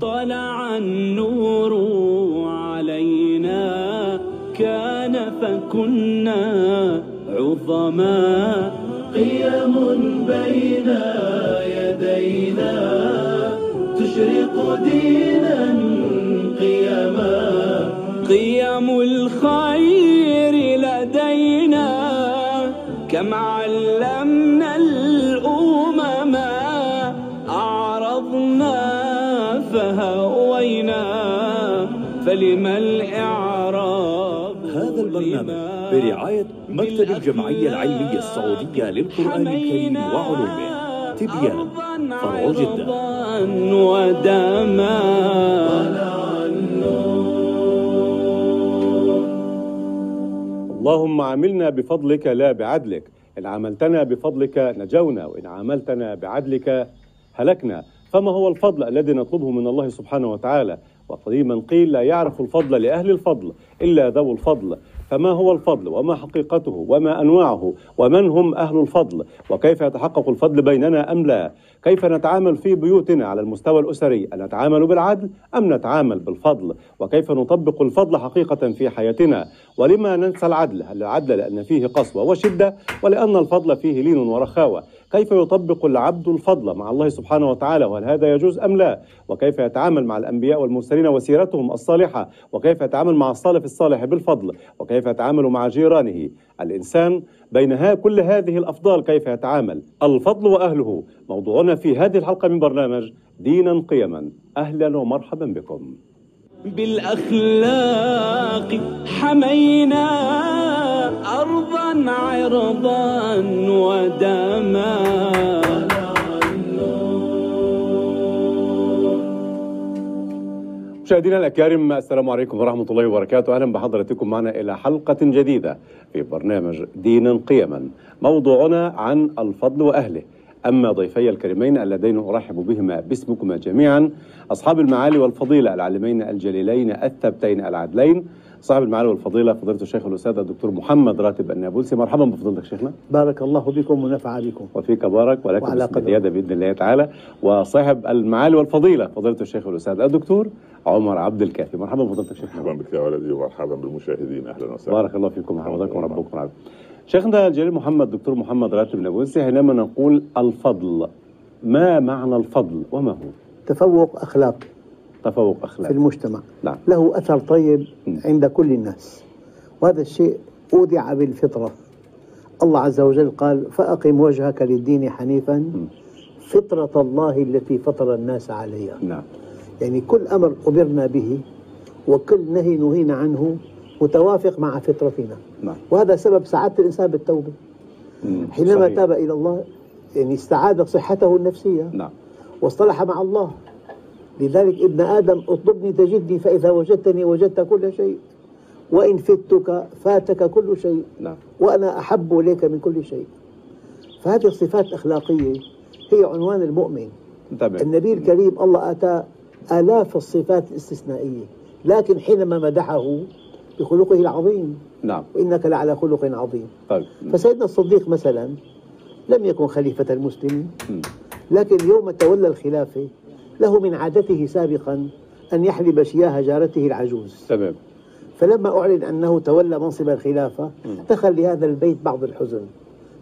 طلع النور علينا. كان فكنا عظما. قيم بين يدينا. تشرق دينا قيما قيم الخير لدينا. كم البرنامج برعاية مكتب الجمعية العلمية السعودية للقرآن الكريم وعلومه تبيان فرع جدة اللهم عاملنا بفضلك لا بعدلك. إن عاملتنا بفضلك نجونا وإن عاملتنا بعدلك هلكنا. فما هو الفضل الذي نطلبه من الله سبحانه وتعالى؟ وقديما قيل لا يعرف الفضل لأهل الفضل إلا ذو الفضل. فما هو الفضل؟ وما حقيقته؟ وما أنواعه؟ ومن هم أهل الفضل؟ وكيف يتحقق الفضل بيننا أم لا؟ كيف نتعامل في بيوتنا على المستوى الأسري؟ أن نتعامل بالعدل أم نتعامل بالفضل؟ وكيف نطبق الفضل حقيقة في حياتنا؟ ولما ننسى العدل؟ هل العدل لأن فيه قسوة وشدة؟ ولأن الفضل فيه لين ورخاوة؟ كيف يطبق العبد الفضل مع الله سبحانه وتعالى؟ وهل هذا يجوز أم لا؟ وكيف يتعامل مع الأنبياء والمرسلين وسيرتهم الصالحة؟ وكيف يتعامل مع الصالح الصالح بالفضل؟ وكيف يتعامل مع جيرانه؟ الإنسان بين ها كل هذه الأفضال كيف يتعامل؟ الفضل وأهله. موضوعنا في هذه الحلقة من برنامج دينا قيما. أهلا ومرحبا بكم. بالأخلاق حمينا أرضا عرضا ودما. مشاهدينا الأكارم السلام عليكم ورحمة الله وبركاته. أهلا بحضرتكم معنا إلى حلقة جديدة في برنامج دينا قيما. موضوعنا عن الفضل وأهله. أما ضيفي الكريمين اللذين أرحب بهما باسمكما جميعا أصحاب المعالي والفضيلة العالمين الجليلين الثبتين العدلين صاحب المعالي والفضيلة فضيلة الشيخ الأستاذ الدكتور محمد راتب النابلسي. مرحبا بفضيلتك شيخنا. بارك الله بكم ونفع بكم. وفيك بارك ولكم وعلى باسم قدر. زيادة بإذن الله تعالى. وصاحب المعالي والفضيلة فضيلة الشيخ الأستاذ الدكتور عمر عبد الكافي. مرحبا بفضيلتك شيخنا. مرحبا بك يا ولدي ومرحبا بالمشاهدين. أهلا وسهلا. بارك الله فيكم حفظكم ربكم رعب. شيخنا الجليل محمد دكتور محمد راتب نابلسي حينما نقول الفضل ما معنى الفضل؟ وما هو؟ تفوق أخلاقي تفوق في أخلاقي المجتمع. نعم. له أثر طيب. عند كل الناس. وهذا الشيء أودع بالفطرة. الله عز وجل قال فأقم وجهك للدين حنيفا فطرة الله التي فطر الناس عليها. نعم. يعني كل أمر أمرنا به وكل نهي نهينا عنه متوافق مع فطرتنا. نعم. وهذا سبب سعادة الإنسان بالتوبة. مم. حينما صحيح. تاب إلى الله يعني استعاد صحته النفسية. نعم. واصطلح مع الله. لذلك ابن آدم اطلبني تجدني فإذا وجدتني وجدت كل شيء. وإن فتك فاتك كل شيء. نعم. وأنا أحب إليك من كل شيء. فهذه الصفات الأخلاقية هي عنوان المؤمن. انتبه. النبي الكريم الله آتاه آلاف الصفات الاستثنائية. لكن حينما مدحه بخلقه العظيم. نعم. وإنك لعلى خلق عظيم. طيب. فسيدنا الصديق مثلا لم يكن خليفة المسلمين. لكن يوم تولى الخلافة له من عادته سابقا أن يحلب شياه جارته العجوز. تمام. فلما أعلن أنه تولى منصب الخلافة دخل لهذا البيت بعض الحزن.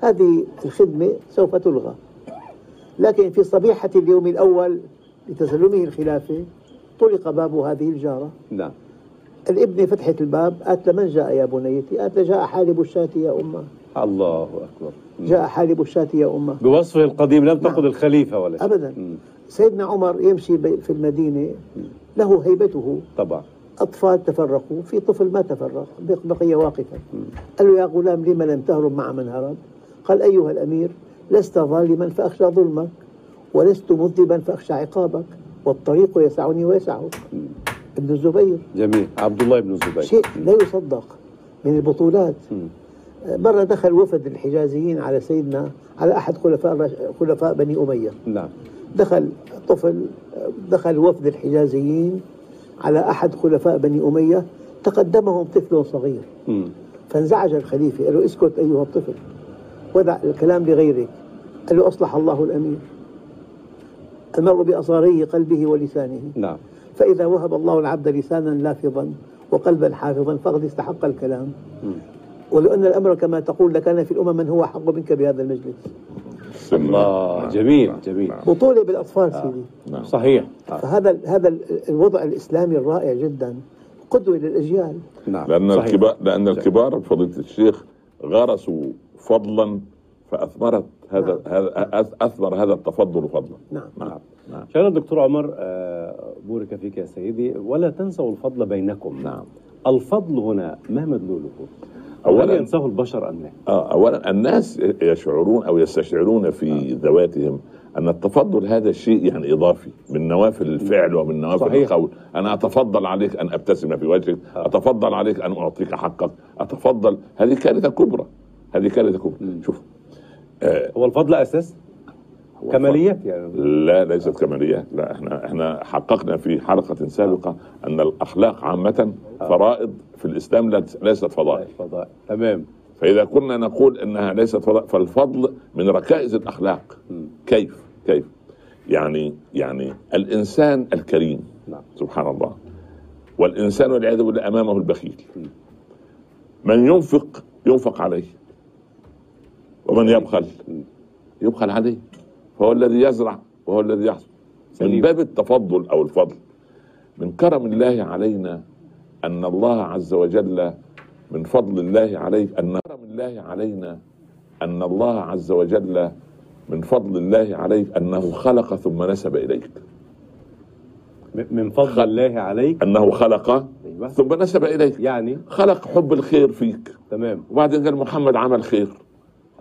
هذه الخدمة سوف تلغى. لكن في صبيحة اليوم الأول لتسلمه الخلافة طرق باب هذه الجارة. نعم. الابنة فتحت الباب قالت من جاء يا بنيتي قالت جاء حالب الشاة يا أمة. الله أكبر. جاء حالب الشاة يا أمة. بوصفه القديم لم تقل نعم. الخليفة ولا شيء. أبدا. مم. سيدنا عمر يمشي في المدينة له هيبته. طبعا. أطفال تفرقوا في طفل ما تفرق بق- بقي واقفا. قال له يا غلام لم لم تهرب مع من هرب؟ قال أيها الأمير لست ظالما فأخشى ظلمك ولست مذنبا فأخشى عقابك والطريق يسعني ويسعك. ابن الزبير. جميل. عبد الله بن الزبير. شيء لا يصدق من البطولات. مرة دخل وفد الحجازيين على سيدنا على أحد خلفاء خلفاء بني أمية. نعم. دخل طفل دخل وفد الحجازيين على أحد خلفاء بني أمية تقدمهم طفل صغير. فانزعج الخليفة قال له اسكت أيها الطفل. ودع الكلام لغيرك. قال له أصلح الله الأمير. المرء بأصاري قلبه ولسانه. نعم. فإذا وهب الله العبد لسانا لافظا وقلبا حافظا فقد استحق الكلام. ولو أن الأمر كما تقول لكان في الأمم من هو أحق منك بهذا المجلس. الله نعم. جميل نعم. جميل. نعم. بطولة بالأطفال سيدي. نعم. صحيح. آه. فهذا هذا الوضع الإسلامي الرائع جدا. قدوة للأجيال نعم. لأن صحيح. الكبار لأن الكبار فضيلة الشيخ غرسوا فضلا فأثمرت هذا هذا أثمر هذا التفضل فضلا. نعم. نعم. نعم. شكرا دكتور عمر آه، بورك فيك يا سيدي. ولا تنسوا الفضل بينكم. نعم. الفضل هنا ما مدلوله أولاً- أولا ينساه البشر أم لا؟ آه، اولا الناس يشعرون أو يستشعرون في ذواتهم أن التفضل هذا شيء يعني إضافي من نوافل الفعل ومن نوافل صحيح. القول. أنا أتفضل عليك أن أبتسم في وجهك. آه. أتفضل عليك أن أعطيك حقك. أتفضل. هذه كارثة كبرى. هذه كارثة كبرى. شوف آه هو الفضل أساس؟ كماليات يعني. لا ليست كماليات. لا إحنا إحنا حققنا في حلقة سابقة أن الأخلاق عامة فرائض في الإسلام لا- ليست فضائل. فضائل. تمام. فإذا كنا نقول أنها ليست فضاء فالفضل من ركائز الأخلاق. مم. كيف؟ كيف؟ يعني يعني الإنسان الكريم. نعم. سبحان الله. والإنسان والعياذ بالله أمامه البخيل. من ينفق ينفق عليه. ومن يبخل. يبخل عليه. فهو الذي يزرع وهو الذي يحصد. من. باب التفضل أو الفضل من كرم الله علينا أن الله عز وجل من فضل الله عليك أن كرم الله علينا أن الله عز وجل من فضل الله عليك أنه خلق ثم نسب إليك. م- من فضل الله عليك. أنه خلق أيوة. ثم نسب إليك. يعني؟ خلق حب الخير فيك. تمام. وبعدين قال محمد عمل خير.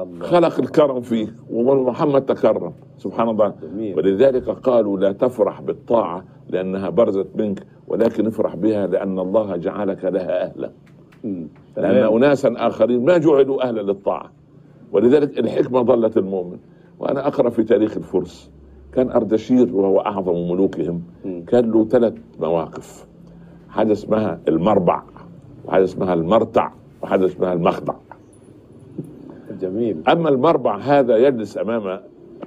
الله. خلق الكرم فيك ومحمد تكرم. سبحان الله. جميل. ولذلك قالوا لا تفرح بالطاعة لأنها برزت منك ولكن افرح بها لأن الله جعلك لها أهلا. لأن تمام. أناسا آخرين ما جعلوا أهلا للطاعة. ولذلك الحكمة ضلت المؤمن. وأنا أقرأ في تاريخ الفرس. كان أردشير وهو أعظم ملوكهم. كان له ثلاث مواقف. حاجة اسمها المربع وحاجة اسمها المرتع وحاجة اسمها المخدع. جميل. أما المربع هذا يجلس أمام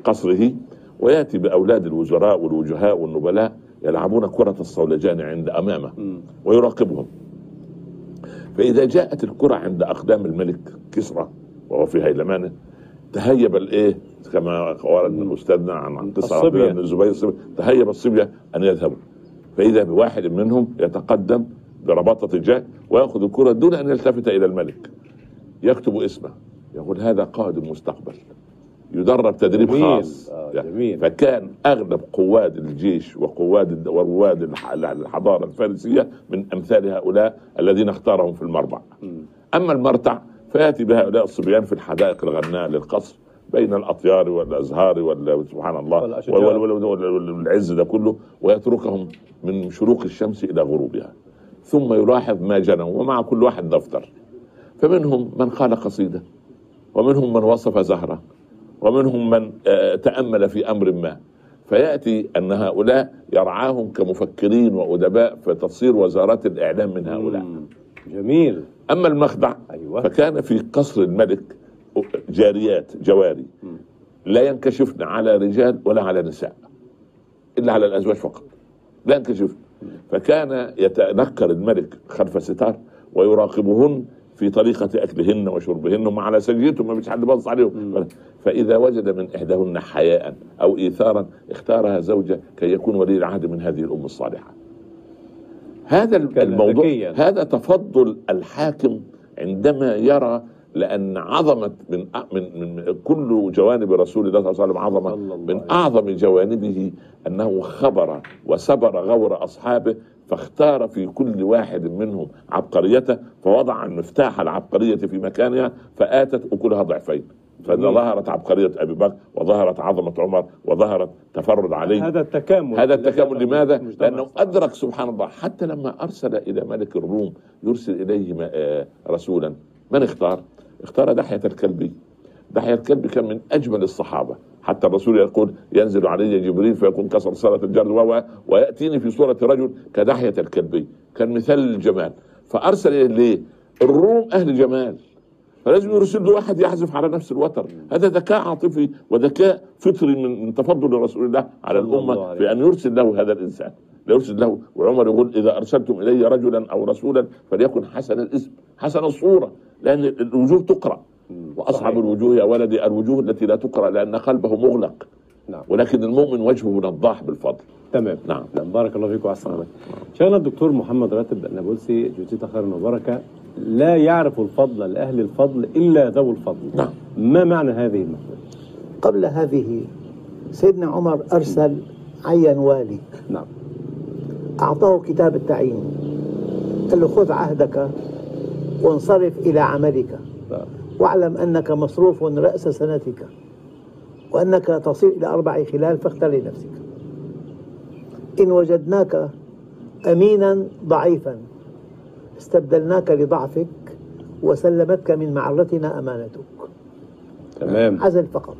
قصره ويأتي بأولاد الوزراء والوجهاء والنبلاء يلعبون كرة الصولجان عند أمامه. ويراقبهم. فإذا جاءت الكرة عند أقدام الملك كسرى وهو في هيلمانه تهيب الإيه؟ كما ورد من أستاذنا عن الله الصبية. بن الزبير الصبية تهيب الصبية أن يذهبوا فإذا بواحد منهم يتقدم برباطة جاه ويأخذ الكرة دون أن يلتفت إلى الملك. يكتب اسمه. يقول هذا قائد المستقبل يدرب تدريب جميل. خاص آه، جميل. فكان أغلب قواد الجيش وقواد ورواد الح- الحضارة الفارسية من أمثال هؤلاء الذين اختارهم في المربع. مم. أما المرتع فيأتي بهؤلاء الصبيان في الحدائق الغناء للقصر بين الأطيار والأزهار وال- سبحان الله والعز ده كله ويتركهم من شروق الشمس إلى غروبها ثم يلاحظ ما جنوا ومع كل واحد دفتر فمنهم من قال قصيدة ومنهم من وصف زهرة ومنهم من آه، تأمل في أمر ما. فيأتي أن هؤلاء يرعاهم كمفكرين وأدباء فتصير وزارات الإعلام من هؤلاء. جميل. أما المخدع أيوة. فكان في قصر الملك جاريات جواري. لا ينكشفن على رجال ولا على نساء إلا على الأزواج فقط. لا ينكشفن. فكان يتنكر الملك خلف ستار ويراقبهن في طريقة أكلهن وشربهن وما على سجيتهم ما فيش حد بص عليهم فإذا وجد من إحداهن حياء أو إيثارا اختارها زوجة كي يكون ولي العهد من هذه الأم الصالحة هذا الموضوع ذكياً. هذا تفضل الحاكم عندما يرى لأن عظمة من من من كل جوانب رسول الله صلى الله عليه وسلم عظمة من. أعظم جوانبه أنه خبر وسبر غور أصحابه فاختار في كل واحد منهم عبقريته فوضع المفتاح العبقرية في مكانها فآتت أكلها ضعفين فظهرت عبقرية أبي بكر وظهرت عظمة عمر وظهرت تفرد علي هذا التكامل هذا التكامل لماذا؟ لأنه. أدرك سبحان الله حتى لما أرسل إلى ملك الروم يرسل إليه آه، رسولا من اختار؟ اختار دحية الكلبي دحية الكلبي كان من أجمل الصحابة. حتى الرسول يقول ينزل علي جبريل فيكون كسر صلاة الجرد و ويأتيني في صورة رجل كدحية الكلبي كان مثال للجمال فأرسل إليه ليه؟ الروم أهل جمال. فلازم يرسل له واحد يعزف على نفس الوتر. هذا ذكاء عاطفي وذكاء فطري من تفضل رسول الله على الأمة عليه بان يرسل له هذا الإنسان. لا يرسل له. وعمر يقول إذا أرسلتم إلي رجلا أو رسولا فليكن حسن الاسم حسن الصورة لأن الوجوه تقرأ. وأصعب. الوجوه يا ولدي الوجوه التي لا تقرا لأن قلبه مغلق. نعم. ولكن المؤمن وجهه نضاح بالفضل. تمام. نعم. نعم بارك الله فيكم وأحسن عليك شيخنا الدكتور محمد راتب النابلسي جزيت خيرا وبركة. لا يعرف الفضل لأهل الفضل إلا ذوو الفضل. نعم. ما معنى هذه المقولة؟ قبل هذه سيدنا عمر أرسل عين والي. نعم. أعطاه كتاب التعيين. قال له خذ عهدك وانصرف إلى عملك. نعم. واعلم أنك مصروف رأس سنتك وأنك تصل إلى أربع خلال فاختر لنفسك. إن وجدناك أمينا ضعيفا استبدلناك لضعفك وسلمتك من معرتنا أمانتك. تمام. عزل فقط.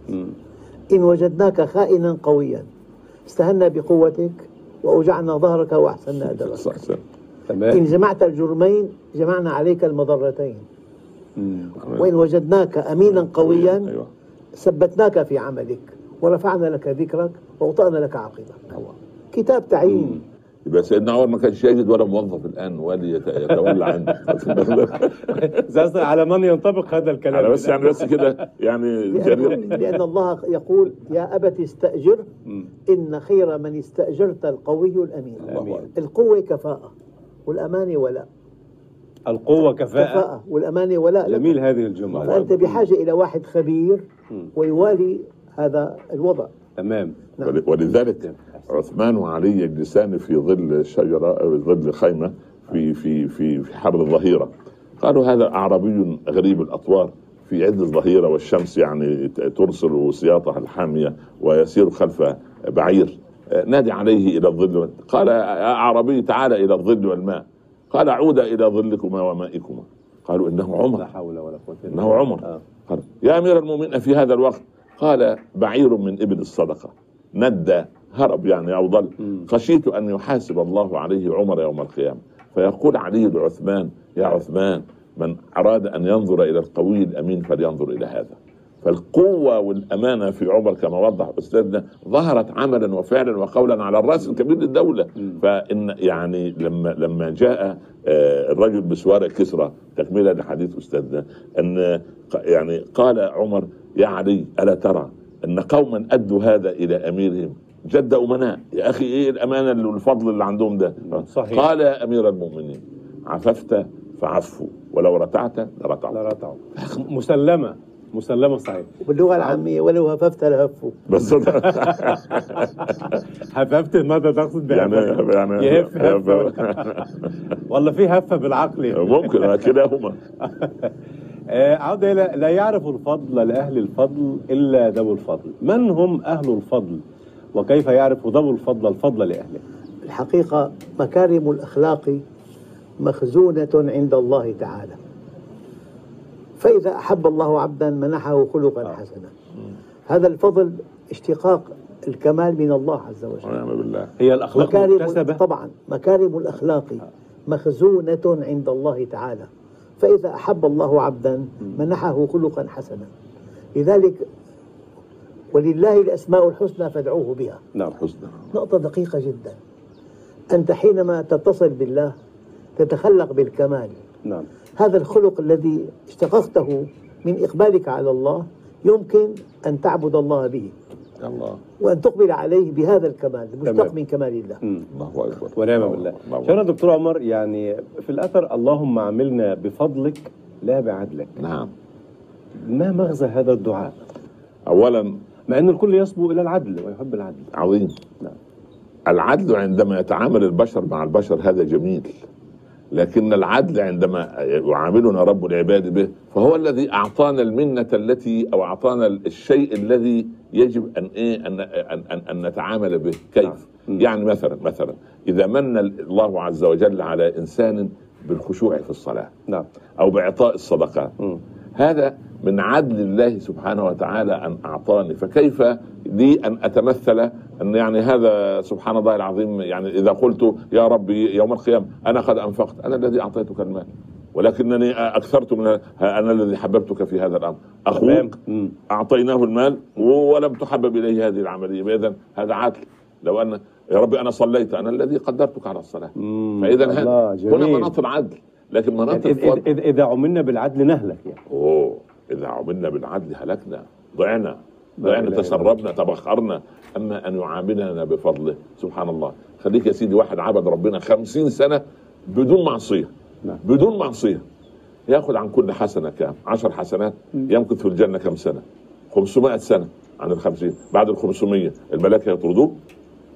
إن وجدناك خائنا قويا استهنا بقوتك وأوجعنا ظهرك وأحسنا أدبك. صح صح. إن تمام جمعت الجرمين جمعنا عليك المضرتين. وإن وجدناك أمينا قويا أيوه. ثبتناك في عملك ورفعنا لك ذكرك وأوطأنا لك عقبك كتاب تعيين يبقى سيدنا عمر ما كانش يجد ولا موظف الآن ولي يت- يتولى عنه. على من ينطبق هذا الكلام؟ أنا بس يعني بس كده يعني لأن, لأن الله يقول يا أبت استأجر مم. إن خير من استأجرت القوي الأمين. آمين. القوة كفاءة والأمانة ولاء. القوة كفاءة. كفاءة والأمانة ولاء. جميل هذه الجملة. فأنت بحاجة إلى واحد خبير. ويوالي هذا الوضع. تمام. نعم. ول- ولذلك عثمان وعلي يجلسان في ظل شجرة أو ظل خيمة في في في في حر الظهيرة. قالوا هذا أعرابي غريب الأطوار. في عز الظهيرة والشمس يعني ترسل سياطها الحامية ويسير خلف بعير. آه، نادي عليه إلى الظل قال يا أعرابي تعال إلى الظل والماء. قال عود إلى ظلكما ومائكما. قالوا إنه لا عمر حول ولا قوة إلا إنه عمر. آه. قال يا أمير المؤمنين في هذا الوقت؟ قال بعير من إبل الصدقة. ندى هرب يعني أو ضل. خشيت أن يحاسب الله عليه عمر يوم القيامة. فيقول علي لعثمان يا عثمان من أراد أن ينظر إلى القوي الأمين فلينظر إلى هذا. فالقوة والأمانة في عمر كما وضح أستاذنا ظهرت عملا وفعلا وقولا على الرأس الكبير للدولة. فإن يعني لما لما جاء آه، الرجل بسوار كسرى تكملة لحديث أستاذنا أن يعني قال عمر يا علي ألا ترى أن قوما أدوا هذا إلى أميرهم؟ جد أمناء. يا أخي إيه الأمانة والفضل اللي عندهم ده؟ صحيح. قال يا أمير المؤمنين عففت فعفوا ولو رتعت لرتعوا. رتعوا مسلمة. مسلمة صحيح. باللغة العامية ولو هففت لهفوا بس هففت ماذا تقصد يعني؟ يعني يهف هفة. والله في هفة بالعقل. ممكن كلاهما. آه، عودة إلى لا يعرف الفضل لأهل الفضل إلا ذوو الفضل. من هم أهل الفضل؟ وكيف يعرف ذوو الفضل الفضل لأهله؟ الحقيقة مكارم الأخلاق مخزونة عند الله تعالى. فإذا أحب الله عبدا منحه خلقا حسنا. هذا الفضل اشتقاق الكمال من الله عز وجل. ونعم بالله. هي الأخلاق مكارم مكتسبة؟ طبعا. مكارم الأخلاق مخزونة عند الله تعالى. فإذا أحب الله عبدا منحه خلقا حسنا. لذلك ولله الأسماء الحسنى فادعوه بها. نعم حسنا نقطة دقيقة جدا. أنت حينما تتصل بالله تتخلق بالكمال. نعم. هذا الخلق الذي اشتققته من إقبالك على الله يمكن أن تعبد الله به. الله. وأن تقبل عليه بهذا الكمال المشتق تمام. من كمال الله. الله أكبر. ونعم الله بالله الله شكرا دكتور عمر. يعني في الأثر اللهم عاملنا بفضلك لا بعدلك. نعم. ما مغزى هذا الدعاء؟ اولا مع أن الكل يصبو إلى العدل ويحب العدل. عظيم. نعم. العدل عندما يتعامل البشر مع البشر هذا جميل. لكن العدل عندما يعاملنا رب العباد به فهو الذي أعطانا المنة التي أو أعطانا الشيء الذي يجب أن إيه أن أن, أن, أن نتعامل به كيف؟ نعم. يعني مثلا مثلا إذا من الله عز وجل على إنسان بالخشوع في الصلاة نعم أو بإعطاء الصدقات. هذا من عدل الله سبحانه وتعالى أن أعطاني فكيف لي أن أتمثل أن يعني هذا سبحان الله العظيم يعني إذا قلت يا ربي يوم القيامة أنا قد أنفقت أنا الذي أعطيتك المال ولكنني أكثرت من أنا الذي حببتك في هذا الأمر. أخوك. أعطيناه المال ولم تحبب إليه هذه العملية اذا هذا عدل لو ان يا ربي أنا صليت أنا الذي قدرتك على الصلاة. فاذا هنا. مناط العدل لكن مناط إذ- إذ- إذ- إذا عملنا بالعدل نهلك يعني أوه إذا عملنا بالعدل هلكنا ضعنا ضعنا تسربنا تبخرنا أما أن يعاملنا بفضله سبحان الله خليك يا سيدي واحد عبد ربنا خمسين سنة بدون معصية نعم. بدون معصية يأخذ عن كل حسنة كام؟ عشر حسنات يمكث في الجنة كم سنة؟ 500 سنة عن الخمسين بعد ال 500 الملائكة يطردوه؟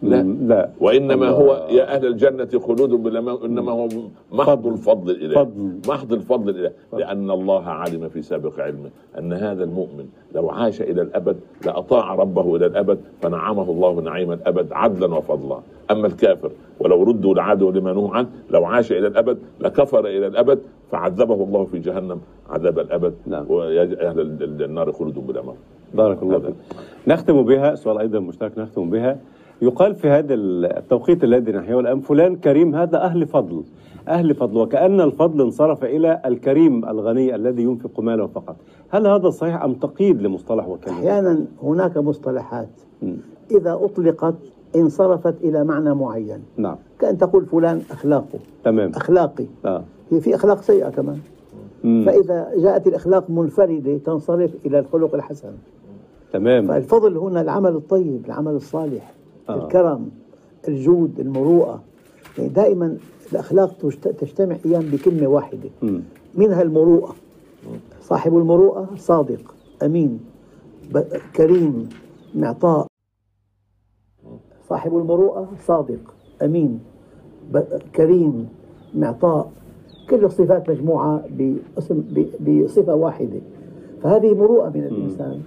لا. لا وإنما الله. هو يا أهل الجنة خلود بلا إنما هو محض فضل. الفضل الالهي فضل. محض الفضل الالهي لأن الله علم في سابق علمه أن هذا المؤمن لو عاش إلى الأبد لاطاع ربه إلى الأبد فنعمه الله نعيم الأبد عدلا وفضلا أما الكافر ولو ردوا لعادوا لما نهوا عنه لو عاش إلى الأبد لكفر إلى الأبد فعذبه الله في جهنم عذاب الأبد نعم. ويجعل أهل ال- النار خلود بلا موت بارك الله. فيك نختم بها سؤال أيضا مشترك نختم بها يقال في هذا التوقيت الذي نحياه الآن فلان كريم هذا أهل فضل. أهل فضل وكأن الفضل انصرف إلى الكريم الغني الذي ينفق ماله فقط. هل هذا صحيح أم تقييد لمصطلح وكلمة؟ أحيانا هناك مصطلحات. إذا أطلقت انصرفت إلى معنى معين. نعم. كأن تقول فلان أخلاقه. تمام. أخلاقي. آه. هي في أخلاق سيئة كمان. مم. فإذا جاءت الأخلاق منفردة تنصرف إلى الخلق الحسن. تمام. فالفضل هنا العمل الطيب العمل الصالح. الكرم الجود المروءة. يعني دائما الأخلاق تجت- تجتمع أيام بكلمة واحدة. مم. منها المروءة. صاحب المروءة صادق أمين ب- كريم معطاء. صاحب المروءة صادق أمين ب- كريم معطاء. كل الصفات مجموعة باسم ب- بصفة واحدة. فهذه مروءة من الإنسان.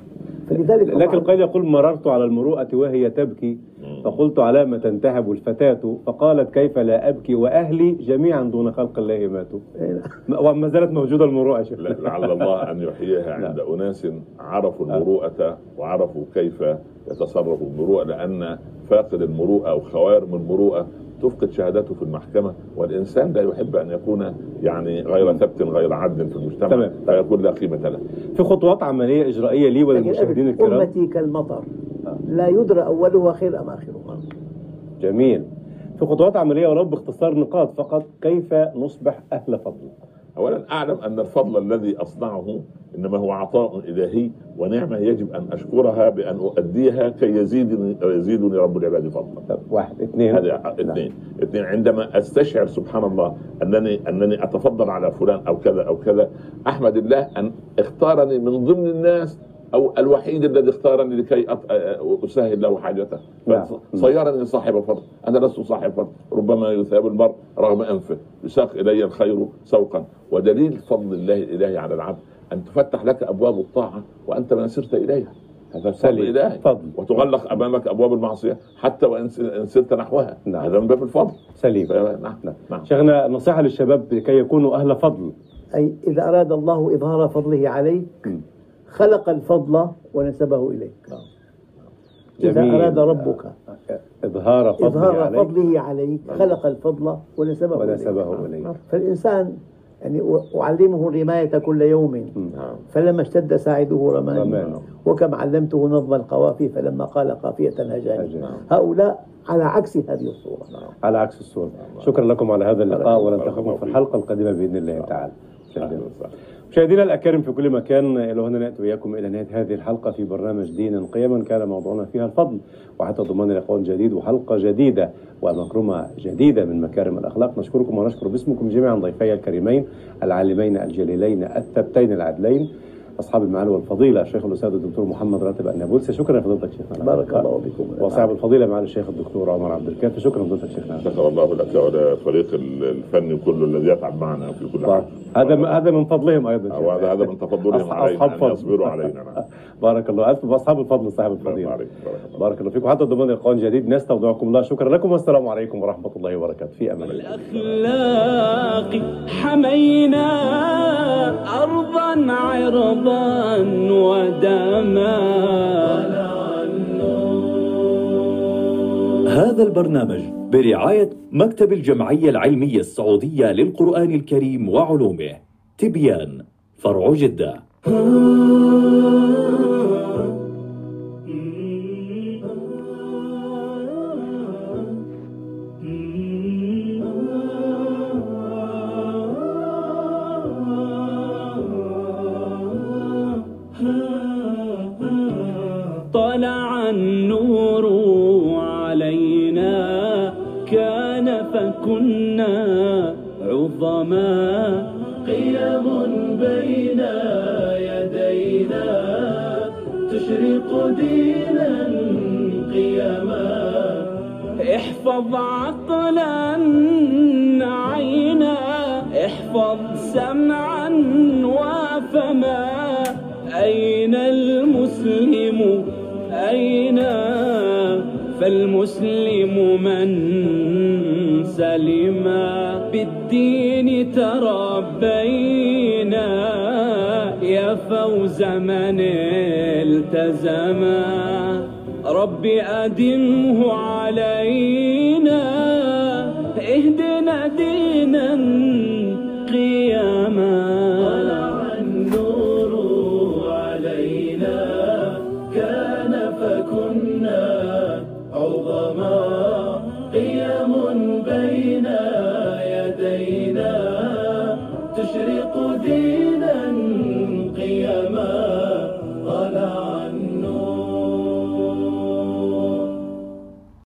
فلذلك لكن القيد يقول مررت على المروءة وهي تبكي فقلت على ما تنتهب الفتاة فقالت كيف لا أبكي وأهلي؟ جميعا دون خلق الله ماتوا وما زالت موجودة المروءة يا شيخ لعل الله أن يحييها عند أناس عرفوا المروءة وعرفوا كيف يتصرفوا بالمروءه لأن فاقد المروءة أو خوارم المروءة تفقد شهادته في المحكمة والإنسان لا يحب أن يكون يعني غير ثبت غير عدل في المجتمع تمام. فيكون لا قيمة له. في خطوات عملية إجرائية لي وللمشاهدين الكرام. أمتي كالمطر. لا يدرى أولها خير أم آخرها. جميل. في خطوات عملية ولو باختصار نقاط فقط كيف نصبح أهل فضل؟ اولا أعلم أن الفضل الذي أصنعه إنما هو عطاء إلهي ونعمة يجب أن أشكرها بأن أؤديها كي يزيدني يزيدني رب العباد فضلا. واحد اثنين. هذا اثنين. اثنين عندما أستشعر سبحان الله انني أنني أتفضل على فلان أو كذا أو كذا أحمد الله أن اختارني من ضمن الناس أو الوحيد الذي اختارني لكي أسهل له حاجته. نعم. صيرني صاحب فضل أنا لست صاحب فضل ربما يثاب المرء رغم أنفه. يساق إلي الخير سوقا. ودليل فضل الله الإلهي على العبد أن تفتح لك أبواب الطاعة وأنت ما سرت إليها. هذا فضل سليم. الهي فضل. وتغلق أمامك أبواب المعصية حتى وإن س- إن سرت نحوها. نعم. هذا من باب الفضل. سليم. ف- نعم. نعم. شيخنا نصيحة للشباب لكي يكونوا أهل فضل. أي إذا أراد الله إظهار فضله عليك. خلق الفضل ونسبه إليك. إذا جميل. أراد ربك إظهار فضله إظهار عليك. فضله عليك خلق الفضل ونسبه إليك. ونسبه إليك. فالإنسان يعني أعلمه الرماية كل يوم. نعم. فلما اشتد ساعده رماني. وكم علمته نظم القوافي فلما قال قافية هجاني هجاني. هؤلاء على عكس هذه الصورة. على عكس الصورة. شكرا لكم على هذا اللقاء ونلتقيكم في. الحلقة القادمة بإذن الله تعالى. مشاهدينا الأكارم في كل مكان إلى هنا نأتي وإياكم إلى نهاية هذه الحلقة في برنامج دينا قيما كان موضوعنا فيها الفضل وحتى ضمان لقاء جديد وحلقة جديدة ومكرمة جديدة من مكارم الأخلاق نشكركم ونشكر باسمكم جميعا ضيفي الكريمين العالمين الجليلين الثبتين العدلين. أصحاب المعالي والفضيلة الشيخ الأستاذ الدكتور محمد راتب النابلسي. شكرا لفضيلتك شيخنا. بارك الله بكم وصاحب الفضيلة معالي الشيخ الدكتور عمر عبد الكافي. شكرا لفضيلتك شيخنا. شكر الله لك ولفريق الفن كله الذي يتعب معنا في كل حال. هذا هذا من فضلهم أيضا وهذا هذا من تفضلهم علينا أصحاب فضل. يصبروا علينا. نعم. بارك الله. ألف واصحاب الفضل صاحب بارك الفضيلة. بارك الله بارك الله فيكم. حتى ضمن لقاء جديد نستودعكم الله. شكرا لكم والسلام عليكم ورحمة الله وبركاته. في أمان الله. حمينا أرضا عرضا ودما هذا البرنامج برعاية مكتب الجمعية العلمية السعودية للقرآن الكريم وعلومه تبيان فرع جدة. النور علينا كان فكنا عظما. قيم بين يدينا تشرق دينا قيما احفظ عقلا عينا احفظ فالمسلم من سلم. بالدين تربينا يا فوز من التزما رب أدمه علينا